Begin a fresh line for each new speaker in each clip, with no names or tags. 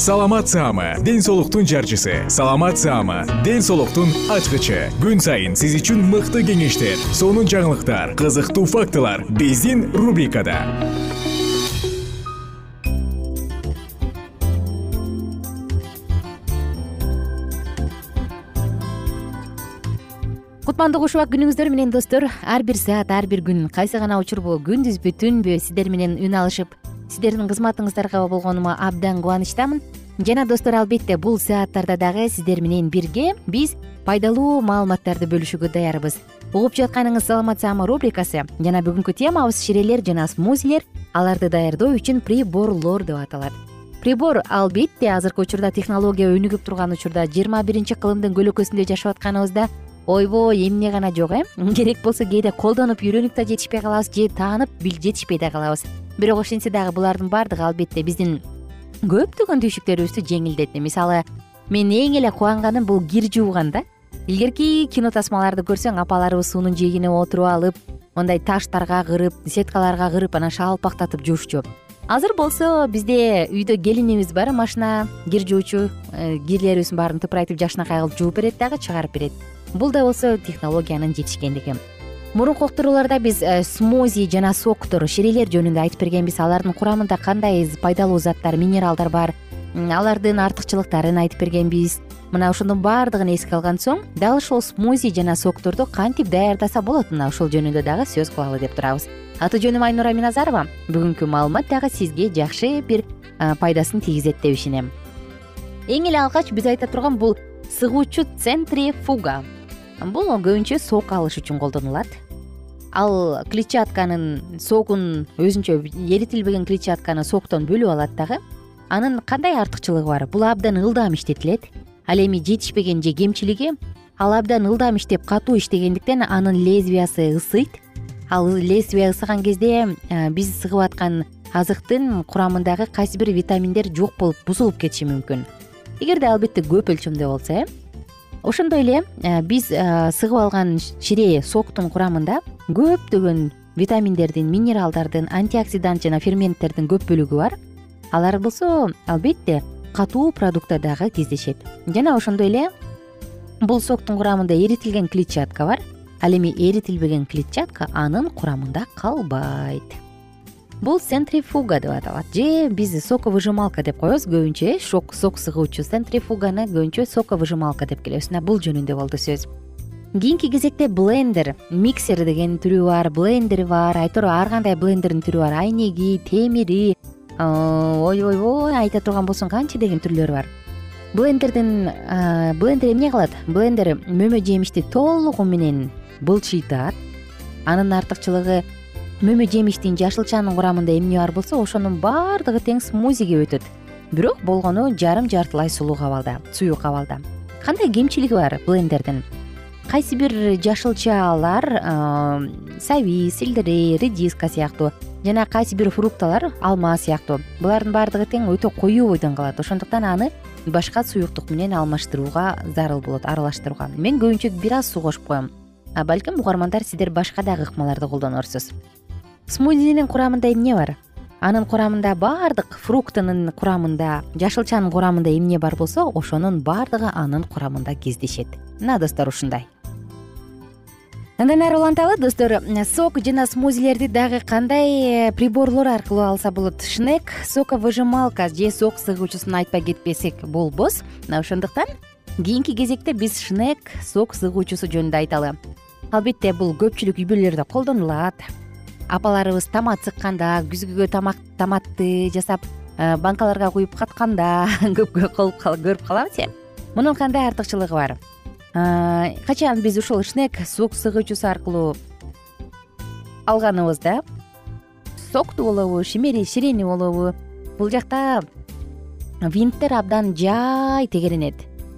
саламат саама ден соолуктун жарчысы. Саламат саама ден соолуктун ачкычы. Күн сайын сиз үчүн мыкты кеңештер сонун жаңылыктар кызыктуу фактылар биздин рубрикада.
Кутмандуу куш убак күнүңүздөр менен достор ар бир саат ар бир күн кайсы гана учурбу күндүзбү түнбү сиздер менен үн алышып сиздердин кызматыңыздарга болгонума абдан кубанычтамын. Жана достор албетте бул сааттарда дагы сиздер менен бирге биз пайдалуу маалыматтарды бөлүшүүгө даярбыз. Угуп жатканыңыз саламат саама рубрикасы жана бүгүнкү темабыз ширелер жана смузилер аларды даярдоо үчүн приборлор деп аталат. Прибор албетте азыркы учурда технология өнүгүп турган учурда жыйырма биринчи кылымдын көлөкөсүндө жашап атканыбызда ойбой эмне гана жок э? Керек болсо кээде колдонуп үйрөнүп да жетишпей калабыз же таанып жетишпей да калабыз бирок ошентсе дагы булардын баардыгы албетте биздин көптөгөн түйшүктөрүбүздү жеңилдетти. Мисалы мен эң эле кубанганым бул кир жууган да. Илгерки кино тасмаларды көрсөң апаларыбыз суунун жээгине отуруп алып мондай таштарга кырып сеткаларга кырып анан шалпактатып жуушчу. Азыр болсо бизде үйдө келинибиз бар машина кир жуучу э, кирлерибиздин баарын тыпырайтып жакшынакай кылып жууп берет дагы чыгарып берет. Бул да болсо технологиянын жетишкендиги мурунку уктурууларда биз э, смози жана соктор ширелер жөнүндө айтып бергенбиз. Алардын курамында кандай пайдалуу заттар минералдар бар алардын артыкчылыктарын айтып бергенбиз. Мына ошонун баардыгын эске алган соң дал ошол смози жана сокторду кантип даярдаса болот мына ушул жөнүндө дагы сөз кылалы деп турабыз. Аты жөнүм айнура миназарова. Бүгүнкү маалымат дагы сизге жакшы бир пайдасын тийгизет деп ишенем. Эң эле алгач биз айта турган бул сыгуучу центрифуга бул көбүнчө сок алыш үчүн колдонулат. Ал клетчатканын согун өзүнчө эритилбеген клетчатканы соктон бөлүп алат дагы анын кандай артыкчылыгы бар? Бул абдан ылдам иштетилет. Ал эми жетишпеген же кемчилиги ал абдан ылдам иштеп катуу иштегендиктен анын лезвиясы ысыйт. Ал лезвия ысыган кезде биз сыгып аткан азыктын курамындагы кайсы бир витаминдер жок болуп бузулуп кетиши мүмкүн. Эгерде албетте көп өлчөмдө болсо э ошондой эле э, биз э, сыгып алган шире соктун курамында көптөгөн витаминдердин минералдардын антиоксидант жана ферменттердин көп бөлүгү бар. Алар болсо албетте катуу продукттардагы кездешет. Жана ошондой эле бул соктун курамында эритилген клетчатка бар. Ал эми эритилбеген клетчатка анын курамында калбайт бул центрифуга деп аталат. Же биз соковыжималка деп коебуз көбүнчө э сок сыгуучу центрифуганы көбүнчө соковыжималка деп келебиз. Мына бул жөнүндө болду сөз. Кийинки кезекте блендер миксер деген түрү бар блендер бар. Айтор ар кандай блендердин түрү бар? Айнеги темири ой ойбой айта турган болсоң канча деген түрлөрү бар? Блендердин блендер эмне кылат? Блендер мөмө жемишти толугу менен былчыйтат. Анын артыкчылыгы мөмө жемиштин жашылчанын курамында эмне бар болсо ошонун баардыгы тең смузиге өтөт. Бирок болгону жарым жартылай сулуу кабалда суюк абалда кандай кемчилиги бар блендердин? Кайсы бир жашылчалар саби сельдерей редиска сыяктуу жана кайсы бир фрукталар алма сыяктуу. Булардын баардыгы тең өтө коюу бойдон калат. Ошондуктан аны башка суюктук менен алмаштырууга зарыл болот аралаштырууга. Мен көбүнчө бир аз суу кошуп коем. Балким угармандар сиздер башка дагы ыкмаларды колдонорсуз смудинин курамында эмне бар? Анын курамында баардык фруктунун курамында жашылчанын курамында эмне бар болсо ошонун баардыгы анын курамында кездешет. Мына достор ушундай. Андан нары уланталы достор сок жана смузилерди дагы кандай э, приборлор аркылуу алса болот? Шнек соковыжималка же сок сыгуучусун айтпай кетпесек болбос. Мына ошондуктан кийинки кезекте биз шнек сок сыгуучусу жөнүндө айталы. Албетте бул көпчүлүк үй бүлөлөрдө колдонулат апаларыбыз томат сыкканда күзгүгө тамак томатты жасап э, банкаларга куюп катканда көп көрүп калабыз э мунун кандай артыкчылыгы бар? Э, качан биз ушул шнек сок сыгуучусу аркылуу алганыбызда соктуу болобу ширени болобу. Бул жакта винттер абдан жай тегеренет.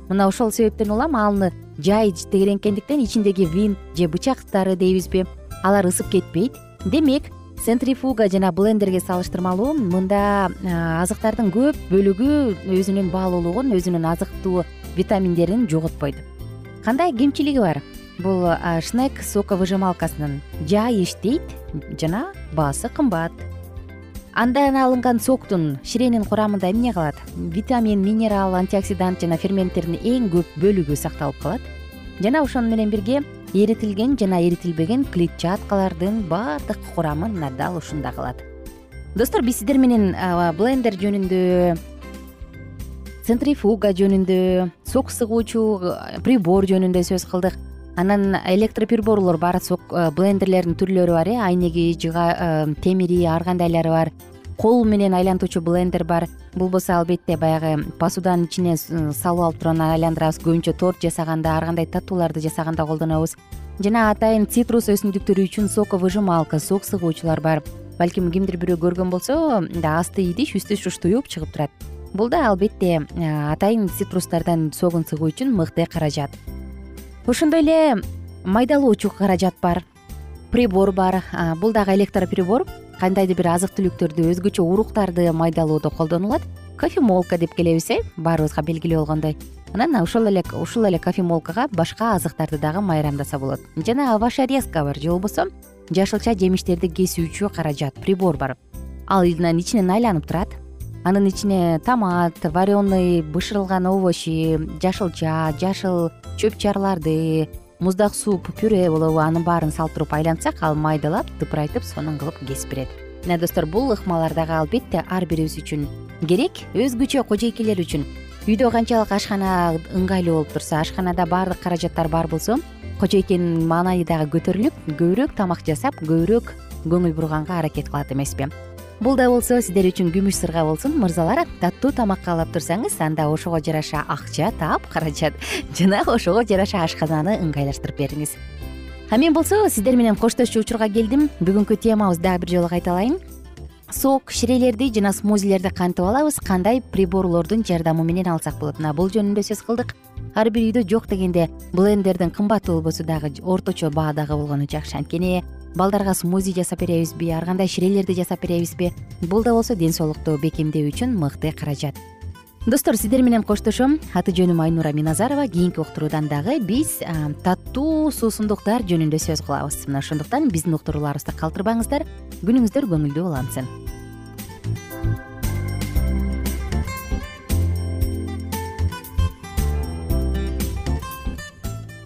Мына ошол себептен улам аны жай тегеренткендиктен ичиндеги винт же бычактары дейбизби. Алар ысып кетпейт демек центрифуга жана блендерге салыштырмалуу мында азыктардын көп бөлүгү өзүнүн баалуулугун өзүнүн азыктуу витаминдерин жоготпойт. Кандай кемчилиги бар? Бул шнек соковыжималкасынын жай иштейт жана баасы кымбат. Андан алынган соктун ширенин курамында эмне калат? Витамин минерал антиоксидант жана ферменттердин эң көп бөлүгү сакталып калат. Жана ошону менен бирге эритилген жана эритилбеген клетчаткалардын баардык курамы мына дал ушунда калат достор биз сиздер менен блендер жөнүндө центрифуга жөнүндө сок сыгуучу прибор жөнүндө сөз кылдык. Анан электроприборлор бар сок блендерлердин түрлөрү бар э. Айнеги жыга темири ар кандайлары бар кол менен айлантуучу блендер бар. Бул болсо албетте баягы посуданын ичине салып алып туруп анан айландырабыз көбүнчө торт жасаганда ар кандай татууларды жасаганда колдонобуз. Жана атайын цитрус өсүмдүктөрү үчүн соковыжималка сок сыгуучулар бар. Балким кимдир бирөө көргөн болсо асты идиш үстү шуштуюп чыгып турат. Бул да албетте атайын цитрустардан согун сыгуу үчүн мыкты каражат. Ошондой эле майдалоочу каражат бар прибор бар. Бул дагы электроприбор кандайдыр бир азык түлүктөрдү өзгөчө уруктарды майдалоодо колдонулат. Кофемолка деп келебиз э? Баарыбызга белгилүү болгондой. Анан ошол эле ушул эле кофемолкага башка азыктарды дагы майрамдаса болот. Жана овощарезка бар же болбосо жашылча жемиштерди кесүүчү каражат прибор бар. Ал ичинен айланып турат. Анын ичине томат вареный бышырылган овощи жашылча жашыл чөп чарларды муздак суп пюре болобу анын баарын салып туруп айлантсак ал майдалап тыпырайтып сонун кылып кесип берет. Мына достор бул ыкмалар дагы албетте ар бирибиз үчүн керек өзгөчө кожойкелер үчүн. Үйдө канчалык ашкана ыңгайлуу болуп турса ашканада баардык каражаттар бар болсо кожойкенин маанайы дагы көтөрүлүп көбүрөөк тамак жасап көбүрөөк көңүл бурганга аракет кылат эмеспи бул да болсо сиздер үчүн күмүш сырга болсун. Мырзалар таттуу тамак каалап турсаңыз анда ошого жараша акча таап каражат жана ошого жараша ашкананы ыңгайлаштырып бериңиз. А мен болсо сиздер менен коштошчу учурга келдим. Бүгүнкү темабызды дагы бир жолу кайталайын. Сок ширелерди жана смузилерди кантип алабыз? Кандай приборлордун жардамы менен алсак болот? Мына бул жөнүндө сөз кылдык. Ар бир үйдө жок дегенде блендердин кымбаты болбосо дагы орточо баадагы болгону жакшы. Анткени балдарга смузи жасап беребизби ар кандай ширелерди жасап беребизби бул да болсо ден соолукту бекемдөө үчүн мыкты каражат. Достор сиздер менен коштошом. Аты жөнүм айнура миназарова. Кийинки уктуруудан дагы биз таттуу суусундуктар жөнүндө сөз кылабыз. Мына ошондуктан биздин уктурууларыбызды калтырбаңыздар. Күнүңүздөр көңүлдүү улансын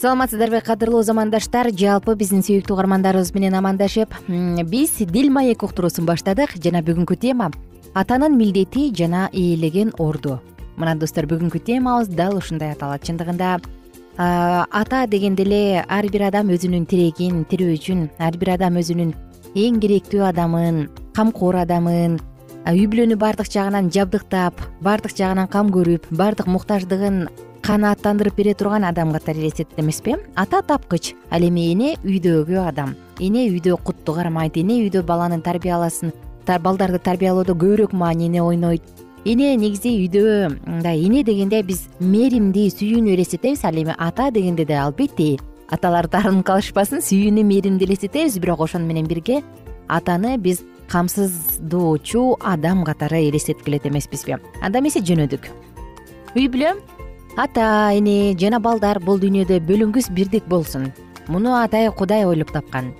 саламатсыздарбы кадырлуу замандаштар. Жалпы биздин сүйүктүү угармандарыбыз менен амандашып биз дил маек уктуруусун баштадык. Жана бүгүнкү тема атанын милдети жана ээлеген орду мына достор бүгүнкү темабыз дал ушундай аталат. Чындыгында ата дегенде эле ар бир адам өзүнүн тирегин тирөө үчүн ар бир адам өзүнүн эң керектүү адамын камкор адамын үй бүлөнү баардык жагынан жабдыктап баардык жагынан кам көрүп баардык муктаждыгын канааттандырып бере турган адам катары элестетет эмеспи ата тапкыч ал эми эне үйдөгү адам? Эне үйдө кутту кармайт эне үйдө баланы тарбияласын балдарды тарбиялоодо көбүрөөк маанини ойнойт. Эне негизи үйдө мындай эне дегенде биз мээримди сүйүүнү элестетебиз ал эми ата дегенде да албетте аталар таарынып калышпасын сүйүүнү мээримди элестетебиз. Бирок ошону менен бирге атаны биз камсыздоочу адам катары элестеткиле эмеспизби. Анда эмесе жөнөдүк. Үй бүлө ата эне жана балдар бул дүйнөдө бөлүнгүс бирдик болсун. Муну атай кудай ойлоп тапкан.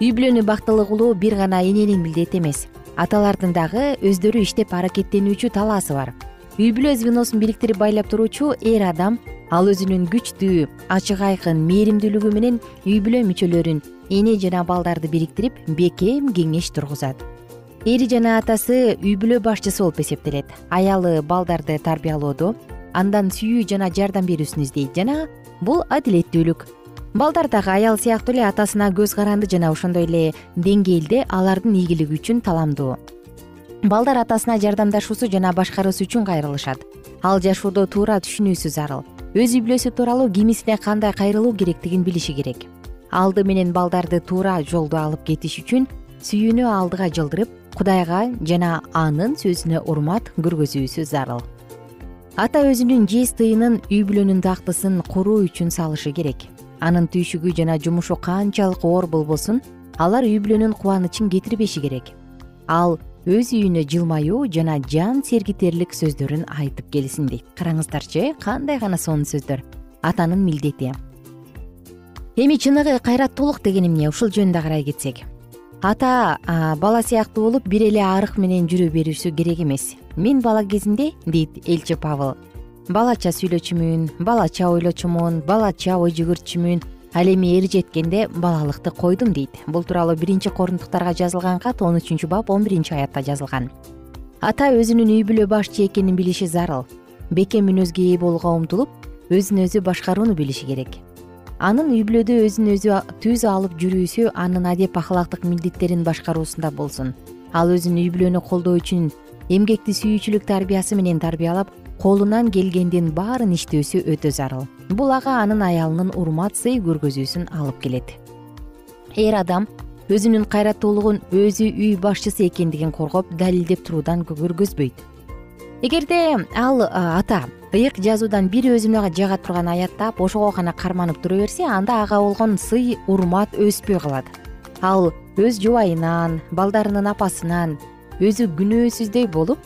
Үй бүлөнү бактылуу кылуу бир гана эненин милдети эмес. Аталардын дагы өздөрү иштеп аракеттенүүчү талаасы бар. Үй бүлө звеносун бириктирип байлап туруучу эр адам ал өзүнүн күчтүү ачык айкын мээримдүүлүгү менен үй бүлө мүчөлөрүн эне жана балдарды бириктирип бекем кеңеш тургузат. Эри жана атасы үй бүлө башчысы болуп эсептелет. Аялы балдарды тарбиялоодо андан сүйүү жана жардам берүүсүн издейт жана бул адилеттүүлүк. Балдар дагы аял сыяктуу эле атасына көз каранды жана ошондой эле деңгээлде алардын ийгилиги үчүн таламдуу. Балдар атасына жардамдашуусу жана башкаруусу үчүн кайрылышат. Ал жашоодо туура түшүнүүсү зарыл. Өз үй бүлөсү тууралуу кимисине кандай кайрылуу керектигин билиши керек алды менен балдарды туура жолдо алып кетиш үчүн сүйүүнү алдыга жылдырып кудайга жана анын сөзүнө урмат көргөзүүсү зарыл. Ата өзүнүн жез тыйынын үй бүлөнүн тактысын куруу үчүн салышы керек. Анын түйшүгү жана жумушу канчалык оор болбосун алар үй бүлөнүн кубанычын кетирбеши керек. Ал өз үйүнө жылмаюу жана жан сергитерлик сөздөрүн айтып келсин дейт. Караңыздарчы кандай гана сонун сөздөр. Атанын милдети эми чыныгы кайраттуулук деген эмне? Ушул жөнүндө карай кетсек. Ата бала сыяктуу болуп бир эле арык менен жүрө берүүсү керек эмес. Мен бала кезимде дейт элчи павыл. Балача сүйлөчүмүн балача ойлочумун балача ой жүгүртчүмүн. Ал эми эр жеткенде балалыкты койдум дейт. Бул тууралуу биринчи корунтуктарга жазылган кат он үчүнчү бап он биринчи аятта жазылган. Ата өзүнүн үй бүлө башчы экенин билиши зарыл. Бекем мүнөзгө ээ болууга умтулуп өзүн өзү башкарууну билиши керек анын үй бүлөдө өзүн өзү түз алып жүрүүсү анын адеп ахлактык милдеттерин башкаруусунда болсун. Ал өзүн үй бүлөнү колдоо үчүн эмгекти сүйүүчүлүк тарбиясы менен тарбиялап колунан келгендин баарын иштөөсү өтө зарыл. Бул ага анын аялынын урмат сый көргөзүүсүн алып келет. Эр адам өзүнүн кайраттуулугун өзү үй башчысы экендигин коргоп далилдеп туруудан көргөзбөйт эгерде ал ата ыйык жазуудан бир өзүнө жага турган аяттап ошого гана карманып тура берсе анда ага болгон сый урмат өспөй калат. Ал өз жубайынан балдарынын апасынан өзү күнөөсүздөй болуп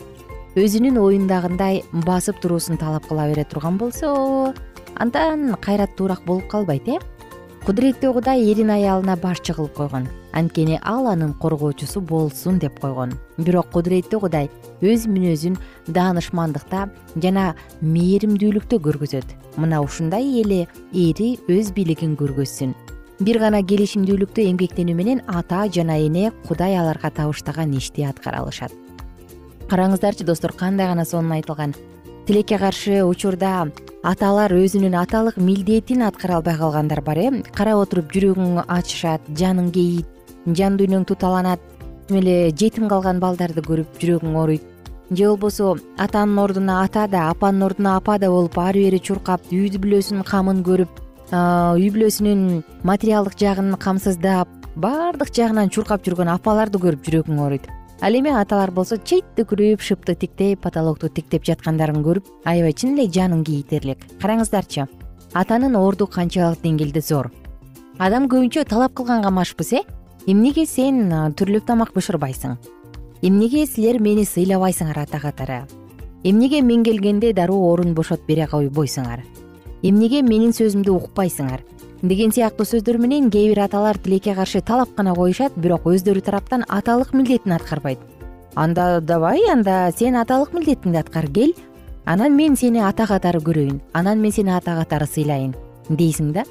өзүнүн оюндагындай басып туруусун талап кыла бере турган болсо андан кайраттуураак болуп калбайт э? Кудуреттүү кудай эрин аялына башчы кылып койгон анткени ал анын коргоочусу болсун деп койгон. Бирок кудуреттүү кудай өз мүнөзүн даанышмандыкта жана мээримдүүлүктө көргөзөт. Мына ушундай эле эри өз бийлигин көргөзсүн. Бир гана келишимдүүлүктө эмгектенүү менен ата жана эне кудай аларга табыштаган ишти аткара алышат караңыздарчы достор кандай гана сонун айтылган. Тилекке каршы учурда аталар өзүнүн аталык милдетин аткара албай калгандар бар э. Карап отуруп жүрөгүң ачышат жаның кейийт жан дүйнөң туталанат. Эле жетим калган балдарды көрүп жүрөгүң ооруйт. Же болбосо атанын ордуна ата да апанын ордуна апа да болуп ары бери чуркап үй бүлөсүнүн камын көрүп үй бүлөсүнүн материалдык жагын камсыздап баардык жагынан чуркап жүргөн апаларды көрүп жүрөгүң ооруйт. Ал эми аталар болсо чейт түкүрүп шыпты тиктеп потолокту тиктеп жаткандарын көрүп аябай чын эле жаның кейитерлик караңыздарчы атанын орду канчалык деңгээлде зор. Адам көбүнчө талап кылганга машпыз э эмнеге сен түрлөп тамак бышырбайсың? Эмнеге силер мени сыйлабайсыңар ата катары? Эмнеге мен келгенде дароо орун бошотуп бере койбойсуңар эмнеге менин сөзүмдү укпайсыңар? Деген сыяктуу сөздөр менен кээ бир аталар тилекке каршы талап гана коюшат бирок өздөрү тараптан аталык милдетин аткарбайт. Анда давай анда сен аталык милдетиңди аткар кел. Анан мен сени ата катары көрөйүн анан мен сени ата катары сыйлайын. Дейсиң да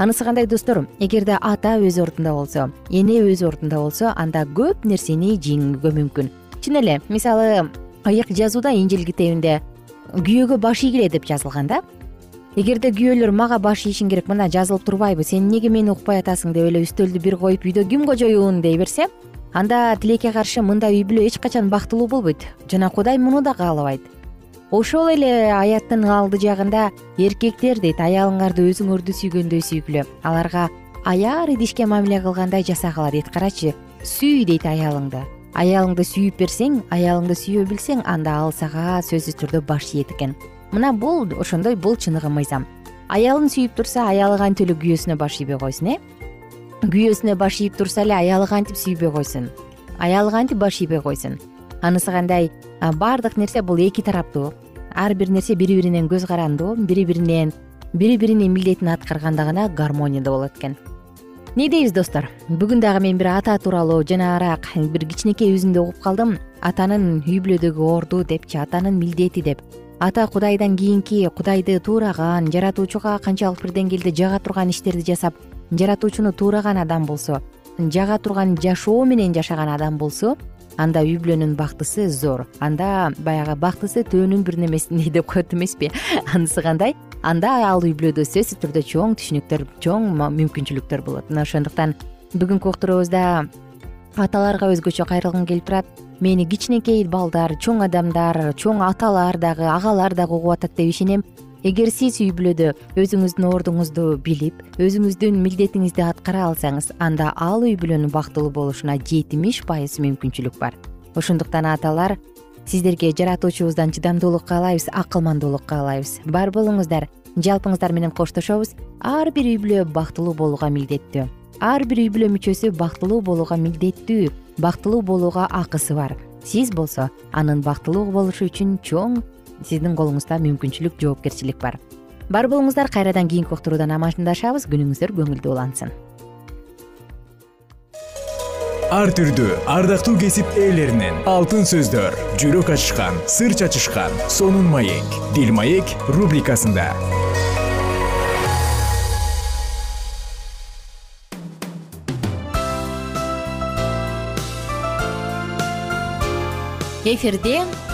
анысы кандай достор? Эгерде ата өз ордунда болсо эне өз ордунда болсо анда көп нерсени жеңүүгө мүмкүн. Чын эле мисалы ыйык жазууда инжил китебинде күйөөгө баш ийгиле деп жазылган да. Эгерде күйөөлөр мага баш ийишиң керек мына жазылып турбайбы сен эмнеге мени укпай атасың деп эле үстөлдү бир коюп үйдө ким кожоюн дей берсе анда тилекке каршы мындай үй бүлө эч качан бактылуу болбойт жана кудай муну да каалабайт ошол эле аяттын алды жагында эркектер дейт аялыңарды өзүңөрдү сүйгөндөй сүйгүлө. Аларга аяр идишке мамиле кылгандай жасагыла дейт. Карачы сүй дейт аялыңды. Аялыңды сүйүп берсең аялыңды сүйө билсең анда ал сага сөзсүз түрдө баш ийет экен. Мына бул ошондой бул чыныгы мыйзам. Аялын сүйүп турса аялы кантип эле күйөөсүнө баш ийбей койсун э? Күйөөсүнө баш ийип турса эле аялы кантип сүйбөй койсун. Аялы кантип баш ийбей койсун анысы кандай? Баардык нерсе бул эки тараптуу. Ар бир нерсе бири биринен көз карандуу бири биринен бири биринин милдетин аткарганда гана гармонияда болот экен. Эмне дейбиз достор? Бүгүн дагы мен бир ата тууралуу жанагыраак бир кичинекей үзүндү угуп калдым. Атанын үй бүлөдөгү орду депчи атанын милдети деп. Ата кудайдан кийинки кудайды туураган жаратуучуга канчалык бир деңгээлде жага турган иштерди жасап жаратуучуну туураган адам болсо жага турган жашоо менен жашаган адам болсо анда үй бүлөнүн бактысы зор. Анда баягы бактысы төөнүн бир немесиндей деп коет эмеспи. Анысы кандай? Анда ал үй бүлөдө сөзсүз түрдө чоң түшүнүктөр чоң мүмкүнчүлүктөр болот. Мына ошондуктан бүгүнкү уктуруубузда аталарга өзгөчө кайрылгым келип турат. Мени кичинекей балдар чоң адамдар чоң аталар дагы агалар дагы угуп атат деп ишенем эгер сиз үй бүлөдө өзүңүздүн ордуңузду билип өзүңүздүн милдетиңизди аткара алсаңыз анда ал үй бүлөнүн бактылуу болушуна жетимиш пайыз мүмкүнчүлүк бар. Ошондуктан аталар сиздерге жаратуучубуздан чыдамдуулук каалайбыз акылмандуулук каалайбыз. Бар болуңуздар жалпыңыздар менен коштошобуз ар бир үй бүлө бактылуу болууга милдеттүү. Ар бир үй бүлө мүчөсү бактылуу болууга милдеттүү бактылуу болууга акысы бар. Сиз болсо анын бактылуу болушу үчүн чоң сиздин колуңузда мүмкүнчүлүк жоопкерчилик бар. Бар болуңуздар кайрадан кийинки уктуруудан амандашабыз. Күнүңүздөр көңүлдүү улансын.
Ар түрдүү ардактуу кесип ээлеринен алтын сөздөр жүрөк ачышкан сыр чачышкан сонун маек дил маек рубрикасында.
Эфирде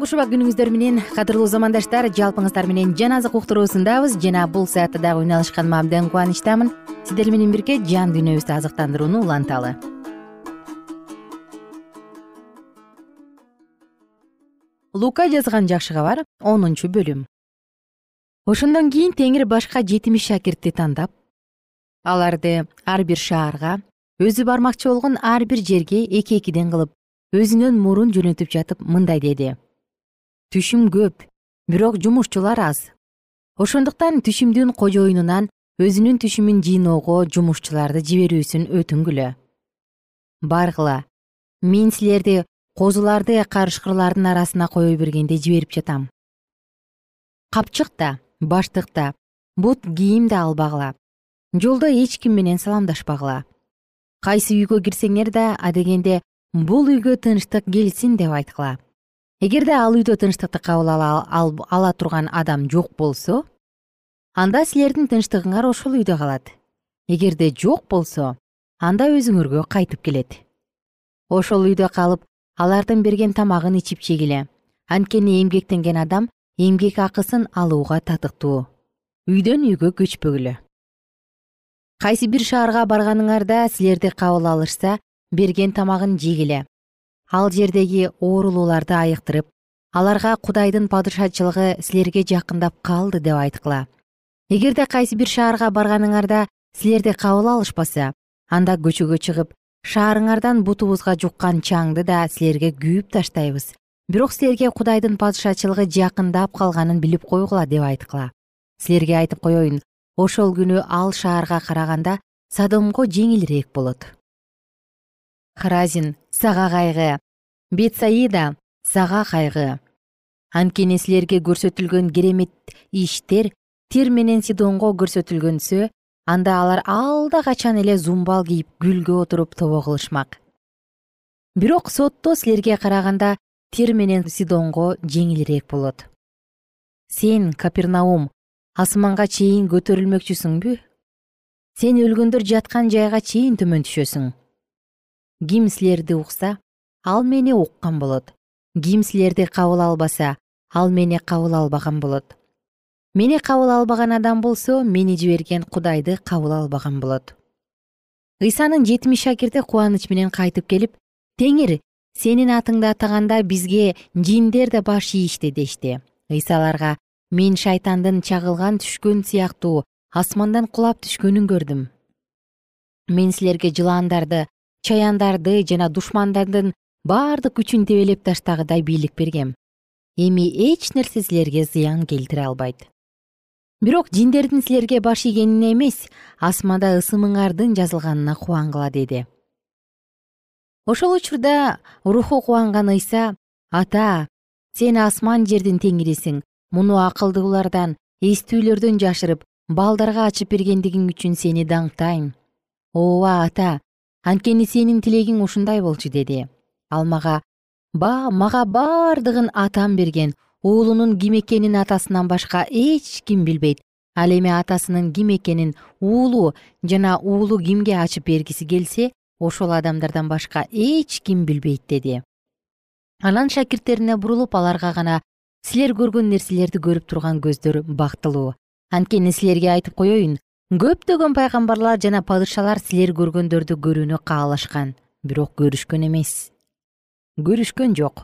кушубак күнүңүздөр менен кадырлуу замандаштар жалпыңыздар менен жан азык уктуруусундабыз. Жана бул саатта дагы үн алышканыма абдан кубанычтамын. Сиздер менен бирге жан дүйнөбүздү азыктандырууну уланталы. Лука жазган жакшы кабар онунчу бөлүм. Ошондон кийин теңир башка жетимиш шакиртти тандап аларды ар бир шаарга өзү бармакчы болгон ар бир жерге эки экиден кылып өзүнөн мурун жөнөтүп жатып мындай деди түшүм көп бирок жумушчулар аз. Ошондуктан түшүмдүн кожоюнунан өзүнүн түшүмүн жыйноого жумушчуларды жиберүүсүн өтүнгүлө. Баргыла мен силерди козуларды карышкырлардын арасына кое бергенде жиберип жатам. Капчык да баштык да бут кийим да албагыла жолдо эч ким менен саламдашпагыла. Кайсы үйгө кирсеңер да адегенде бул үйгө тынчтык келсин деп айткыла эгерде ал үйдө тынчтыкты кабыл ала турган адам жок болсо анда силердин тынчтыгыңар ошол үйдө калат. Эгерде жок болсо анда өзүңөргө кайтып келет. Ошол үйдө калып алардын берген тамагын ичип жегиле анткени эмгектенген адам эмгек акысын алууга татыктуу. Үйдөн үйгө көчпөгүлө кайсы бир шаарга барганыңарда силерди кабыл алышса берген тамагын жегиле ал жердеги оорулууларды айыктырып аларга кудайдын падышачылыгы силерге жакындап калды деп айткыла. Эгерде кайсы бир шаарга барганыңарда силерди кабыл алышпаса анда көчөгө чыгып шаарыңардан бутубузга жуккан чаңды да силерге күйүп таштайбыз. Бирок силерге кудайдын падышачылыгы жакындап калганын билип койгула деп айткыла. Силерге айтып коеюн ошол күнү ал шаарга караганда садомго жеңилирээк болот хразин сага кайгы. Бетсаида сага кайгы. Анткени силерге көрсөтүлгөн керемет иштер тир менен сидонго көрсөтүлгөнсө анда алар алда качан эле зумбал кийип гүлгө отуруп тобо кылышмак. Бирок сотто силерге караганда тир менен сидонго жеңилирээк болот. Сен капернаум асманга чейин көтөрүлмөкчүсүңбү? Сен өлгөндөр жаткан жайга чейин төмөн түшөсүң ким силерди укса ал мени уккан болот. Ким силерди кабыл албаса ал мени кабыл албаган болот. Мени кабыл албаган адам болсо мени жиберген кудайды кабыл албаган болот. Ыйсанын жетимиш шакирти кубаныч менен кайтып келип теңир сенин атыңды атаганда бизге жиндер да баш ийишти дешти ыйса аларга мен шайтандын чагылган түшкөн сыяктуу асмандан кулап түшкөнүн көрдүм мен силерге жылаандарды чаяндарды жана душмандардын баардык күчүн тебелеп таштагыдай бийлик бергем. Эми эч нерсе силерге зыян келтире албайт. Бирок жиндердин силерге баш ийгенине эмес асманда ысымыңардын жазылганына кубангыла деди. Ошол учурда руху кубанган ыйса ата сен асман жердин теңирисиң муну акылдуулардан эстүүлөрдөн жашырып балдарга ачып бергендигиң үчүн сени даңктайм. Ооба ата анткени сенин тилегиң ушундай болчу деди. Ал мага ба мага бардыгын атам берген. Уулунун ким экенин атасынан башка эч ким билбейт. Ал эми атасынын ким экенин уулу жана уулу кимге ачып бергиси келсе ошол адамдардан башка эч ким билбейт деди. Анан шакирттерине бурулуп аларга гана силер көргөн нерселерди көрүп турган көздөр бактылуу. Анткени силерге айтып коеюн көптөгөн пайгамбарлар жана падышалар силер көргөндөрдү көрүүнү каалашкан бирок көрүшкөн эмес. Көрүшкөн жок.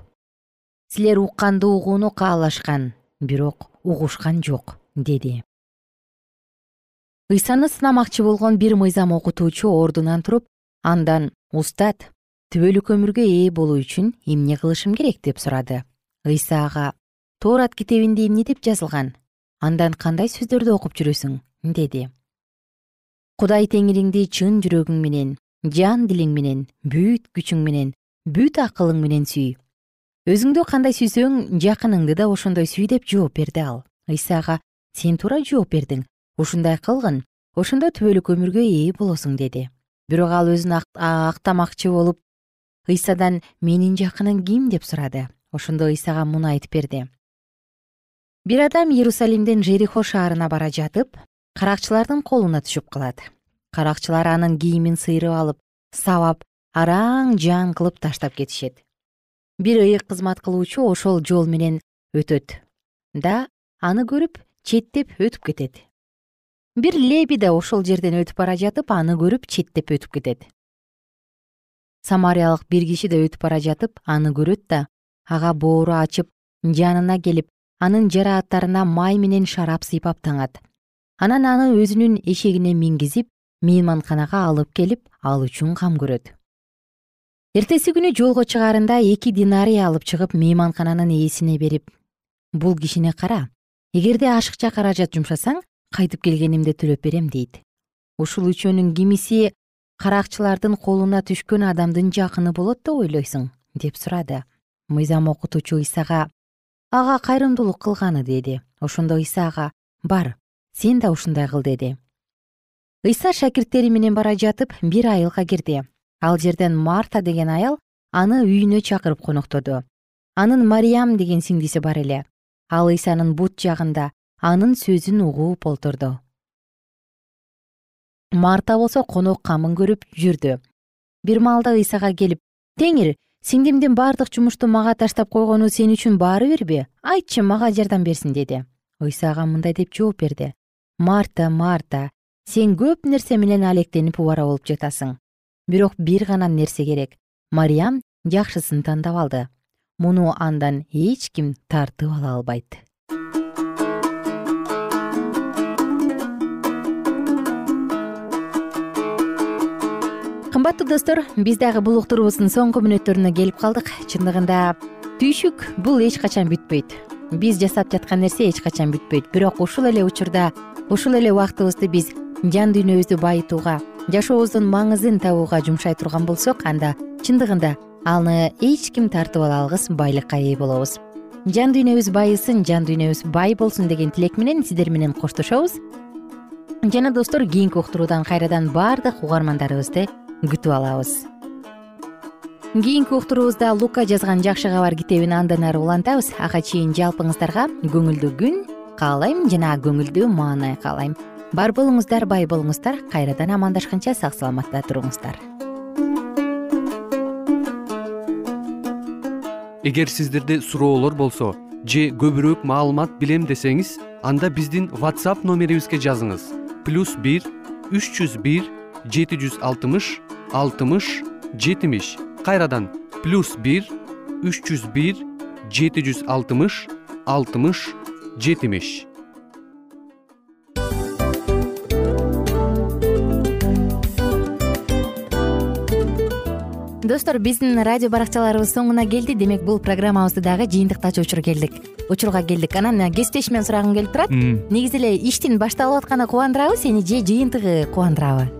Силер укканды угууну каалашкан бирок угушкан жок деди. Ыйсаны сынамакчы болгон бир мыйзам окутуучу ордунан туруп андан устат түбөлүк өмүргө ээ болуу үчүн эмне кылышым керек? деп сурады. Ыйса ага тоорат китебинде эмне деп жазылган. Андан кандай сөздөрдү окуп жүрөсүң? деди кудай теңириңди чын жүрөгүң менен жан дилиң менен бүт күчүң менен бүт акылың менен сүй. Өзүңдү кандай сүйсөң жакыныңды да ошондой сүй деп жооп берди ал. Ыйса ага сен туура жооп бердиң. Ушундай кылгын ошондо түбөлүк өмүргө ээ болосуң деди. Бирок ал өзүн актамакчы болуп ыйсадан менин жакыным ким? деп сурады. Ошондо ыйсага муну айтып берди. Бир адам иерусалимден жерихо шаарына бара жатып каракчылардын колуна түшүп калат. Каракчылар анын кийимин сыйрып алып сабап араң жаан кылып таштап кетишет. Бир ыйык кызмат кылуучу ошол жол менен өтөт да аны көрүп четтеп өтүп кетет. Бир леби да ошол жерден өтүп бара жатып аны көрүп четтеп өтүп кетет. Самариялык бир киши да өтүп бара жатып аны көрөт да ага боору ачып жанына келип анын жарааттарына май менен шарап сыйпап таңат анан аны өзүнүн эшегине мингизип мейманканага алып келип ал үчүн кам көрөт. Эртеси күнү жолго чыгаарында эки динарий алып чыгып мейманкананын ээсине берип бул кишини кара эгерде ашыкча каражат жумшасаң кайтып келгенимде төлөп берем дейт. Ушул үчөөнүн кимиси каракчылардын колуна түшкөн адамдын жакыны болот деп ойлойсуң деп сурады. Мыйзам окутуучу ыйсага ага кайрымдуулук кылганы деди. Ошондо ыйса ага бар сен да ушундай кыл деди. Ыйса шакирттери менен бара жатып бир айылга кирди. Ал жерден марта деген аял аны үйүнө чакырып коноктоду анын мариям деген сиңдиси бар эле. Ал ыйсанын бут жагында анын сөзүн угуп олтурду марта болсо конок камын көрүп жүрдү. Бир маалда ыйсага келип теңир сиңдимдин бардык жумушту мага таштап койгону сен үчүн баары бирби? Айтчы мага жардам берсин деди. Ыйса ага мындай деп жооп берди марта марта сен көп нерсе менен алектенип убара болуп жатасың. Бирок бир гана нерсе керек. Мариям жакшысын тандап алды. Муну андан эч ким тартып ала албайт. Кымбаттуу достор биз дагы бул уктуруубуздун соңку мүнөттөрүнө келип калдык. Чындыгында түйшүк бул эч качан бүтпөйт биз жасап жаткан нерсе эч качан бүтпөйт. Бирок ушул эле учурда ушул эле убактыбызды биз жан дүйнөбүздү байытууга жашообуздун маңызын табууга жумшай турган болсок анда чындыгында аны эч ким тартып ала алгыс байлыкка ээ болобуз. Жан дүйнөбүз байысын жан дүйнөбүз бай болсун деген тилек менен сиздер менен коштошобуз. Жана достор кийинки уктуруудан кайрадан баардык угармандарыбызды күтүп алабыз кийинки уктуруубузда лука жазган жакшы кабар китебин андан ары улантабыз. Ага чейин жалпыңыздарга көңүлдүү күн каалайм жана көңүлдүү маанай каалайм. Бар болуңуздар бай болуңуздар кайрадан амандашканча сак саламатта туруңуздар.
Эгер сиздерде суроолор болсо же көбүрөөк маалымат билем десеңиз анда биздин whatsapp номерибизге жазыңыз. Плюс бир үч жүз бир жети жүз алтымыш алтымыш жетимиш кайрадан плюс бир үч жүз бир жети жүз алтымыш алтымыш жетимиш.
Достор биздин радио баракчаларыбыз соңуна келди. Демек бул программабызды дагы жыйынтыктачу учур келдик. Учурга келдик. Анан кесиптешимден сурагым келип турат. Негизи эле иштин башталып атканы кубандырабы сени же жыйынтыгы кубандырабы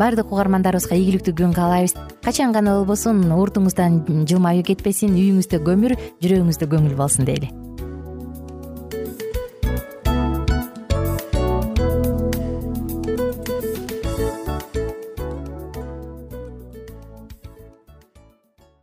баардык угармандарыбызга ийгиликтүү күн каалайбыз. Качан гана болбосун уртуңуздан жылмаюу кетпесин үйүңүздө көмүр жүрөгүңүздө көңүл болсун дейли